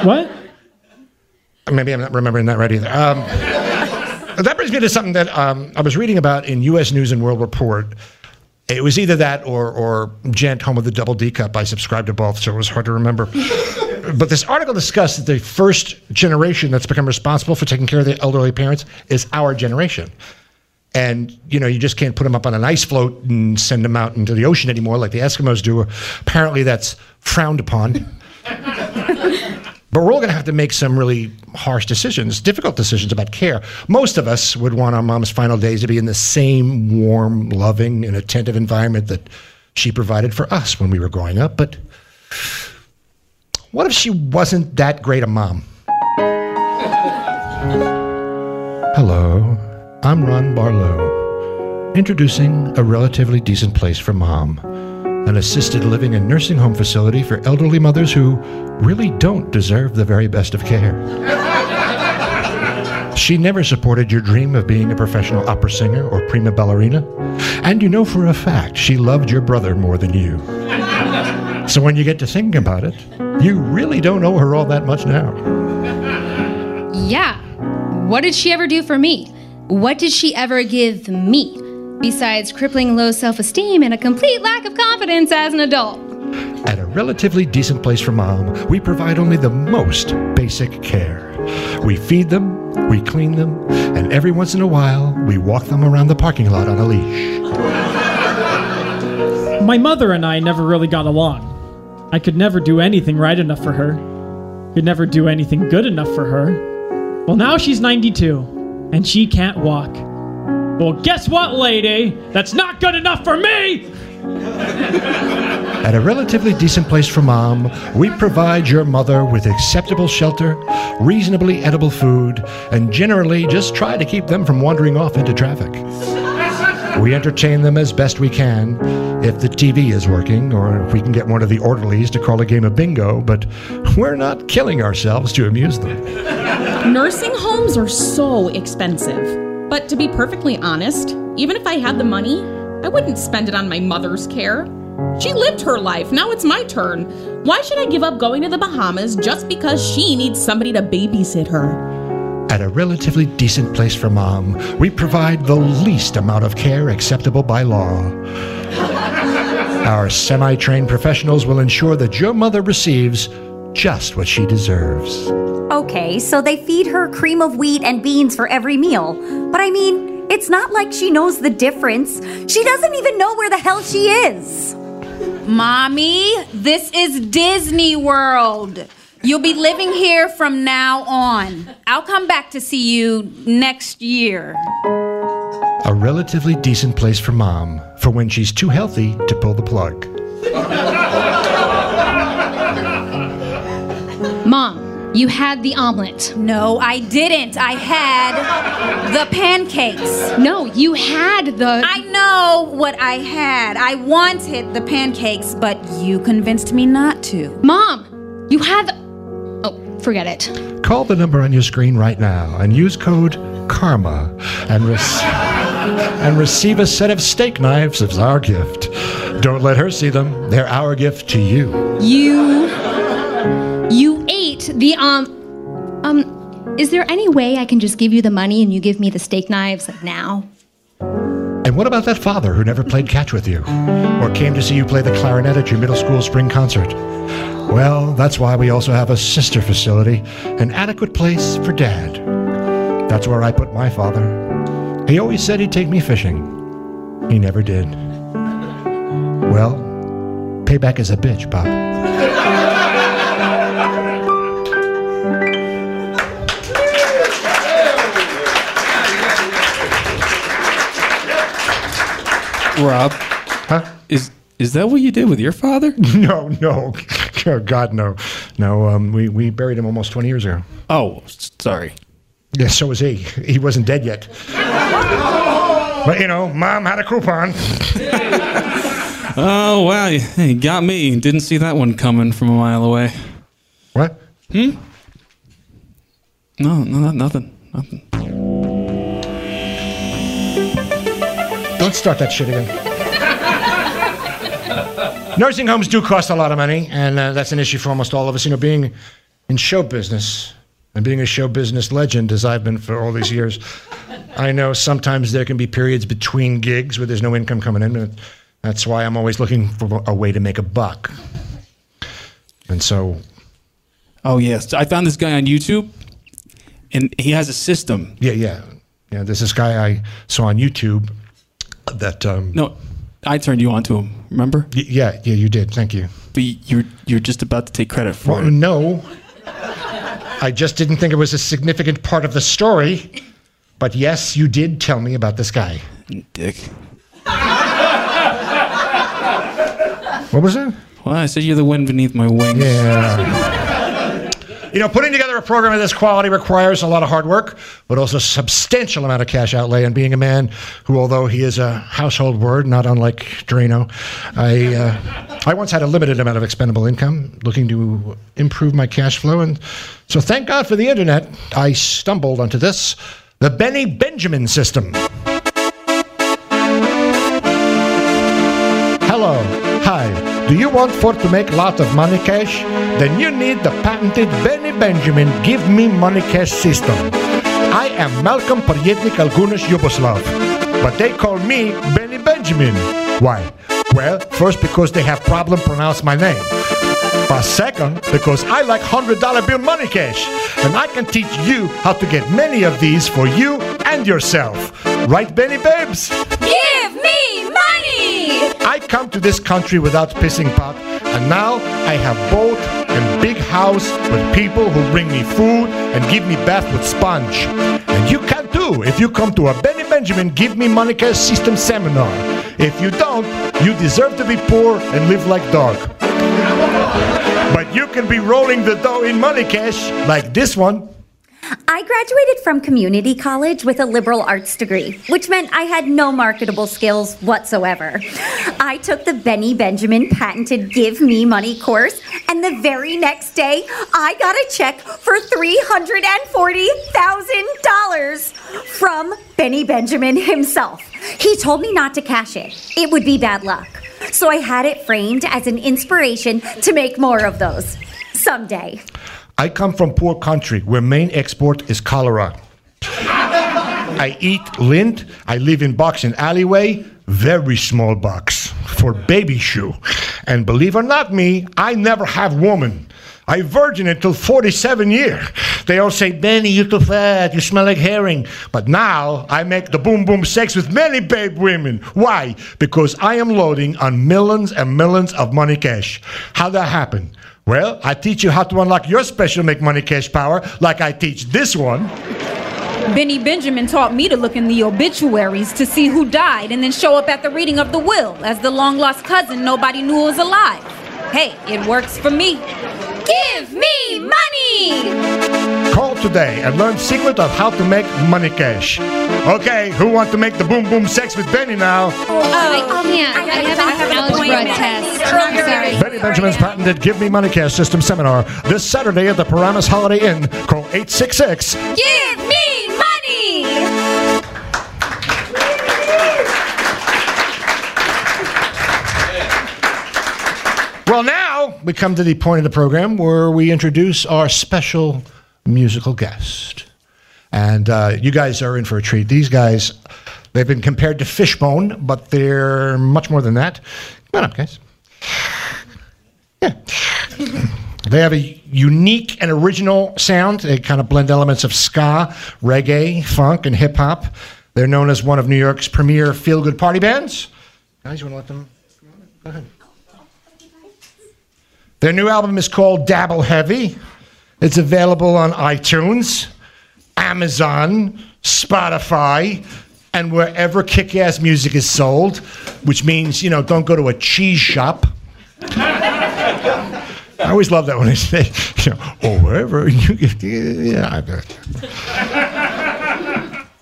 What? Maybe I'm not remembering that right either. Um, [LAUGHS] that brings me to something that um, I was reading about in U.S. News and World Report. It was either that or or Gent home with the double D cup. I subscribed to both, so it was hard to remember. [LAUGHS] but this article discussed that the first generation that's become responsible for taking care of the elderly parents is our generation. And you know, you just can't put them up on an ice float and send them out into the ocean anymore, like the Eskimos do. Apparently, that's frowned upon. [LAUGHS] But we're all going to have to make some really harsh decisions, difficult decisions about care. Most of us would want our mom's final days to be in the same warm, loving, and attentive environment that she provided for us when we were growing up. But what if she wasn't that great a mom? [LAUGHS] Hello, I'm Ron Barlow, introducing a relatively decent place for mom an assisted living and nursing home facility for elderly mothers who really don't deserve the very best of care. She never supported your dream of being a professional opera singer or prima ballerina, and you know for a fact she loved your brother more than you. So when you get to thinking about it, you really don't owe her all that much now. Yeah. What did she ever do for me? What did she ever give me? Besides crippling low self esteem and a complete lack of confidence as an adult. At a relatively decent place for mom, we provide only the most basic care. We feed them, we clean them, and every once in a while, we walk them around the parking lot on a leash. My mother and I never really got along. I could never do anything right enough for her. Could never do anything good enough for her. Well, now she's 92, and she can't walk. Well, guess what, lady? That's not good enough for me! At a relatively decent place for mom, we provide your mother with acceptable shelter, reasonably edible food, and generally just try to keep them from wandering off into traffic. We entertain them as best we can if the TV is working or if we can get one of the orderlies to call a game of bingo, but we're not killing ourselves to amuse them. Nursing homes are so expensive. But to be perfectly honest, even if I had the money, I wouldn't spend it on my mother's care. She lived her life, now it's my turn. Why should I give up going to the Bahamas just because she needs somebody to babysit her? At a relatively decent place for mom, we provide the least amount of care acceptable by law. Our semi trained professionals will ensure that your mother receives just what she deserves. Okay, so they feed her cream of wheat and beans for every meal. But I mean, it's not like she knows the difference. She doesn't even know where the hell she is. Mommy, this is Disney World. You'll be living here from now on. I'll come back to see you next year. A relatively decent place for mom for when she's too healthy to pull the plug. [LAUGHS] Mom, you had the omelet. No, I didn't. I had the pancakes. No, you had the. I know what I had. I wanted the pancakes, but you convinced me not to. Mom, you had the. Oh, forget it. Call the number on your screen right now and use code KARMA and, rec- and receive a set of steak knives as our gift. Don't let her see them. They're our gift to you. You. The, um. Um, is there any way I can just give you the money and you give me the steak knives like now? And what about that father who never played catch with you or came to see you play the clarinet at your middle school spring concert? Well, that's why we also have a sister facility, an adequate place for dad. That's where I put my father. He always said he'd take me fishing. He never did. Well, payback is a bitch, Bob. Rob, Huh? is is that what you did with your father? [LAUGHS] No, no. [LAUGHS] Oh, God, no. No, um, we, we buried him almost 20 years ago. Oh, sorry. Yeah, so was he. He wasn't dead yet. But, you know, mom had a coupon. [LAUGHS] Oh wow, you got me. Didn't see that one coming from a mile away. What? Hmm. No, no, nothing, nothing. Don't start that shit again. Nursing homes do cost a lot of money, and uh, that's an issue for almost all of us. You know, being in show business and being a show business legend, as I've been for all these years, I know sometimes there can be periods between gigs where there's no income coming in. That's why I'm always looking for a way to make a buck. And so, Oh yes, I found this guy on YouTube, and he has a system. yeah, yeah, yeah. There's this guy I saw on YouTube that, um, No, I turned you on to him. Remember? y- yeah, yeah, you did. Thank you. But you're you're just about to take credit for Well, it. no. I just didn't think it was a significant part of the story. But yes, you did tell me about this guy. Dick. What was it? Well, I said you're the wind beneath my wings. Yeah. You know, putting together a program of this quality requires a lot of hard work, but also a substantial amount of cash outlay. And being a man who, although he is a household word, not unlike Drano, I, uh, I once had a limited amount of expendable income, looking to improve my cash flow. And so, thank God for the internet, I stumbled onto this the Benny Benjamin system. Do you want for to make lots of money cash? Then you need the patented Benny Benjamin Give Me Money Cash system. I am Malcolm Poryetnik Algunas Yugoslav, but they call me Benny Benjamin. Why? Well, first because they have problem pronounce my name. But second, because I like $100 bill money cash, and I can teach you how to get many of these for you and yourself. Right, Benny Babes? Money! I come to this country without pissing pot, and now I have boat and big house with people who bring me food and give me bath with sponge. And you can too if you come to a Benny Benjamin Give Me Money Cash System seminar. If you don't, you deserve to be poor and live like dog. But you can be rolling the dough in money cash like this one. I graduated from community college with a liberal arts degree, which meant I had no marketable skills whatsoever. I took the Benny Benjamin patented Give Me Money course, and the very next day, I got a check for $340,000 from Benny Benjamin himself. He told me not to cash it, it would be bad luck. So I had it framed as an inspiration to make more of those someday. I come from poor country where main export is cholera. I eat lint. I live in box and alleyway, very small box for baby shoe. And believe or not me, I never have woman. I virgin until 47 year. They all say, Benny, you too fat, you smell like herring. But now I make the boom boom sex with many babe women. Why? Because I am loading on millions and millions of money cash. How that happen? Well, I teach you how to unlock your special make money cash power, like I teach this one. Benny Benjamin taught me to look in the obituaries to see who died and then show up at the reading of the will as the long lost cousin nobody knew was alive. Hey, it works for me. Give me money! Call today and learn secret of how to make money cash. Okay, who want to make the boom boom sex with Benny now? Oh, I can't. Oh, I, have an algebra test. I'm sorry. Benny Benjamin's patented Give Me Money Cash System seminar this Saturday at the Paramus Holiday Inn. Call 866 Give me money! Well, now we come to the point of the program where we introduce our special musical guest. And uh, you guys are in for a treat. These guys, they've been compared to Fishbone, but they're much more than that. Come on up, guys. Yeah. They have a unique and original sound. They kind of blend elements of ska, reggae, funk, and hip hop. They're known as one of New York's premier feel good party bands. Guys, you want to let them? Go ahead. Their new album is called Dabble Heavy. It's available on iTunes, Amazon, Spotify, and wherever kick ass music is sold, which means, you know, don't go to a cheese shop. [LAUGHS] I always love that when they say, you know, or wherever [LAUGHS] you get, yeah. I.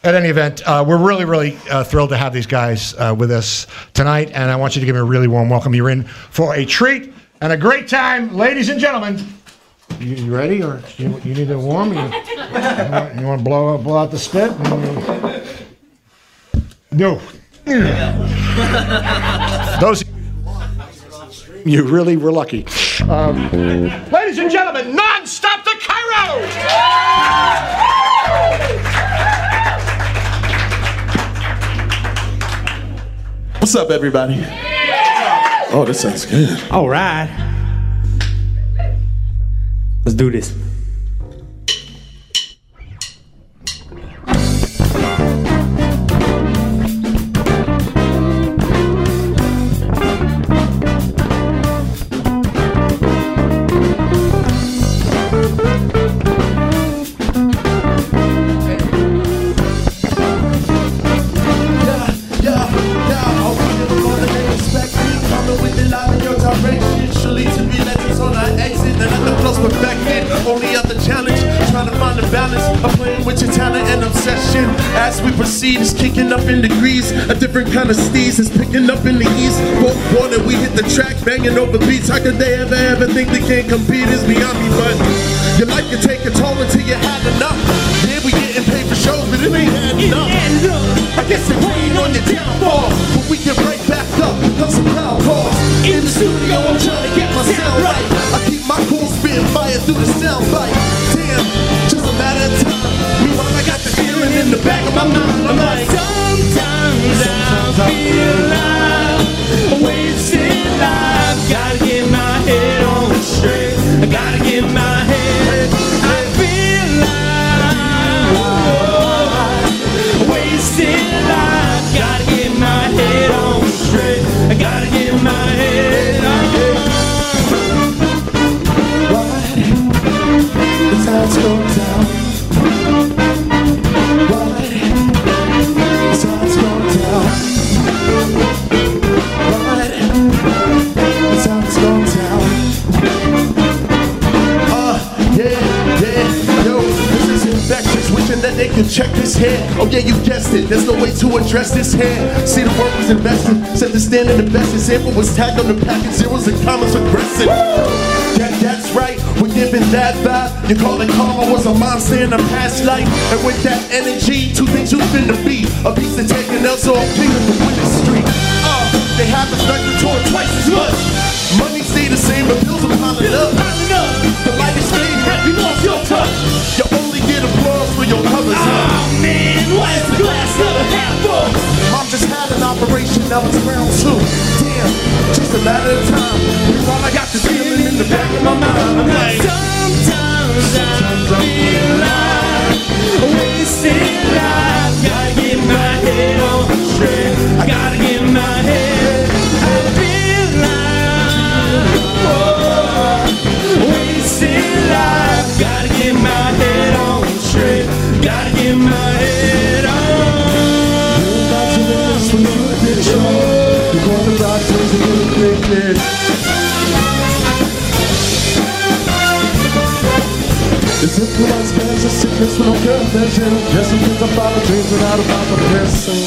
At any event, uh, we're really, really uh, thrilled to have these guys uh, with us tonight, and I want you to give me a really warm welcome. You're in for a treat and a great time, ladies and gentlemen. You, you ready, or you, you need to warm? You, you want to blow blow out the spit? No. Those. You really were lucky. Um, ladies and gentlemen, Nonstop to Cairo. What's up, everybody? Oh, this sounds good. All right. Let's do this. Then at the close perfected. Only other challenge. Trying to find a balance of playing with your talent and obsession. As we proceed, it's kicking up in degrees. A different kind of steez is picking up in the east. Both wanted, we hit the track, banging over beats. How could they ever, ever think they can't compete? It's beyond me, but your life can take a toll until you had enough. Yeah, we getting paid for shows, but it ain't had enough. I guess it rained on your downfall, but we get right back up. Cause some loud calls. In the studio, I'm trying to get my sound right. I keep my cool spitting fire through the sound bite. Damn, just a matter of time. Meanwhile, I got the feeling in the back of my mind. I'm like, sometimes I feel this hair. Oh yeah, you guessed it. There's no way to address this hair. See the work was invested. Set the standard the best example was tagged on the package. Zeros and commas aggressive. Yeah, that's right. We're giving that vibe. You call it karma was a monster in a past life. And with that energy, two things you finna be. A piece of taking else or a king of the winning street. Uh, they have the spectrum torn twice as much. Money stay the same, but bills are piling up. The light is staying happy, lost your touch. You only get applause for your covers. Oh never? Mom just had an operation, now it's round two. Damn, just a matter of time. I got this feeling in the back of my mind. I'm like, sometimes I feel like wasting life. Gotta get my head on straight. I gotta get my head. I feel like oh, wasting life. Gotta get my head on straight. Gotta get my head about things that you're addicted. Is influence bears a sickness with no good vision? Guessing things about the dreams without about the person.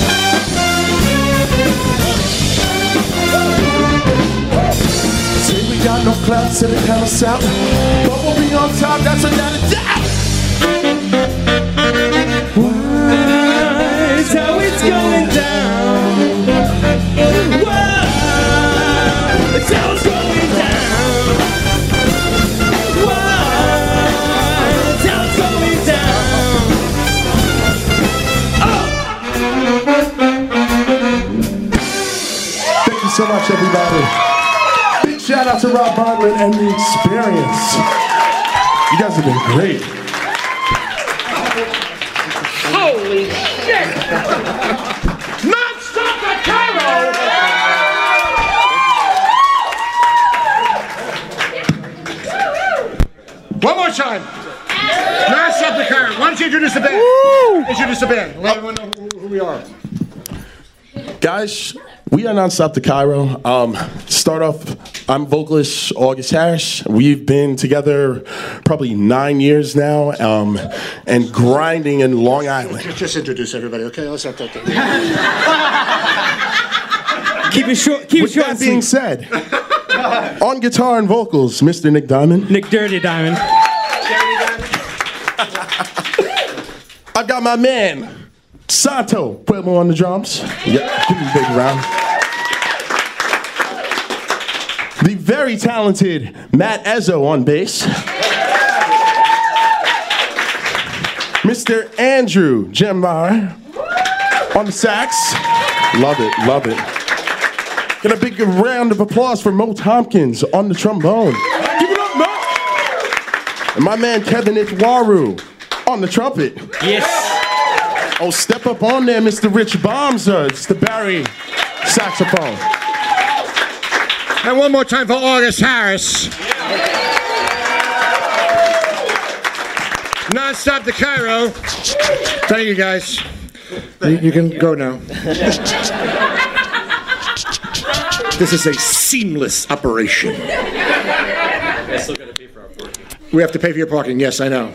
Say we got no clout, say the kind of south. But we'll be on top, that's without a doubt. So much, everybody. Big shout out to Rob Bartlett and the experience. You guys have been great. Holy shit! Nonstop to Cairo! One more time. Mash up the car. Why don't you introduce the band? Introduce the band. Let everyone know who, who we are. Guys, we are Nonstop to Cairo. Um, start off, I'm vocalist August Harris. We've been together probably nine years now um, and grinding in Long Island. Just, just introduce everybody, okay? Let's not take that. Keep it short. Keep With it short. that being said, on guitar and vocals, Mr. Nick Diamond. Nick Dirty Diamond. I've got my man, Santo Pueblo on the drums. Yeah, give me a big round. The very talented Matt Ezzo on bass. Mr. Andrew Jembar on the sax. Love it, love it. Get a big round of applause for Mo Tompkins on the trombone. Give it up, Mo. And my man Kevin Itwaru on the trumpet. Yes. Oh, step up on there, Mr. Rich Bomser. It's the bari saxophone. And one more time for August Harris. Nonstop to Cairo. Thank you, guys. You, you can go now. This is a seamless operation. We have to pay for your parking. Yes, I know.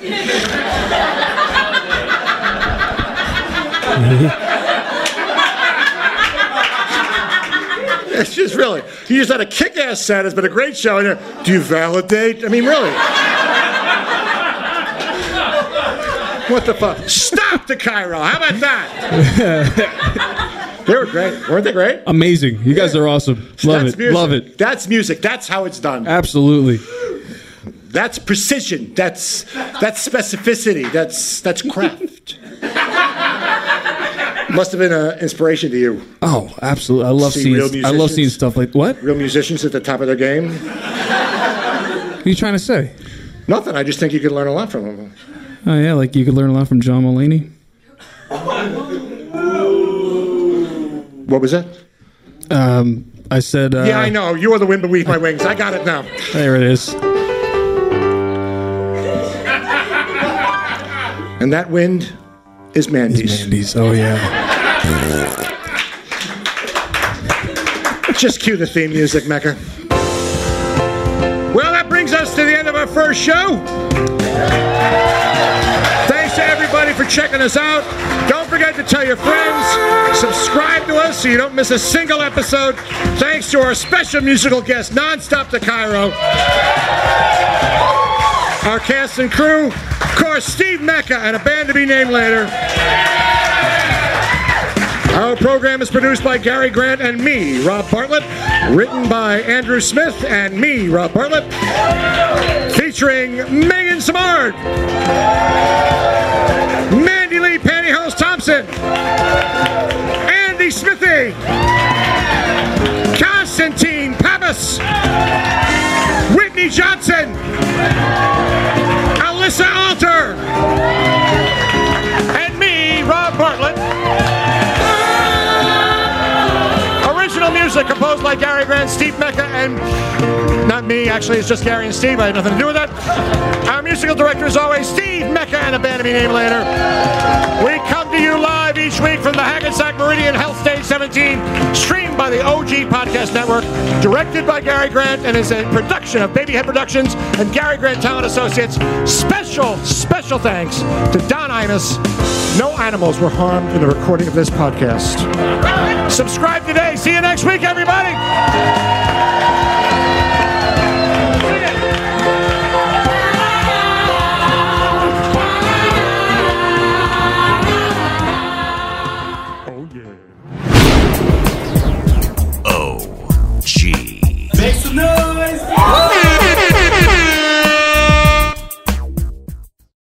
[LAUGHS] Really, you just had a kick-ass set. It's been a great show. And you're, do you validate? I mean, really. What the fuck? Stop the Cairo. How about that? they were great. Weren't they great? Amazing. You guys are awesome. Love it. music. Love it. That's music. That's how it's done. Absolutely. That's precision. That's that's specificity. That's that's craft. Must have been an inspiration to you. Oh, absolutely. I love See seeing. real I love seeing stuff like what? Real musicians at the top of their game. What are you trying to say? Nothing. I just think you could learn a lot from them. Oh yeah, like you could learn a lot from John Mulaney. What was that? Um, I said. Uh, yeah, I know. You are the wind beneath my wings. I got it now. There it is. And that wind is Mandy's. Mandy's. Oh yeah. [LAUGHS] Just cue the theme music, Mecca. Well, that brings us to the end of our first show. Thanks to everybody for checking us out. Don't forget to tell your friends. Subscribe to us so you don't miss a single episode. Thanks to our special musical guest, Nonstop to Cairo. Our cast and crew, of course, Steve Mecca and a band to be named later. Our program is produced by Gary Grant and me, Rob Bartlett. Written by Andrew Smith and me, Rob Bartlett. Featuring Megan Samard, Mandy Lee Pantyhose Thompson, Andy Smithy, Constantine Pappas, Whitney Johnson, Alyssa Alter, and me, Rob Bartlett. Original music composed by Gary Grant, Steve Mecca, and not me, actually, it's just Gary and Steve. I had nothing to do with that. Our musical director is always Steve Mecca and a band to be named later. We come to you live each week from the Hackensack Meridian Health Stage 17, streamed by the OG Podcast Network, directed by Gary Grant, and is a production of Babyhead Productions and Gary Grant Talent Associates. Special, special thanks to Don Imus. No animals were harmed in the recording of this podcast. Subscribe today. See you next week, everybody.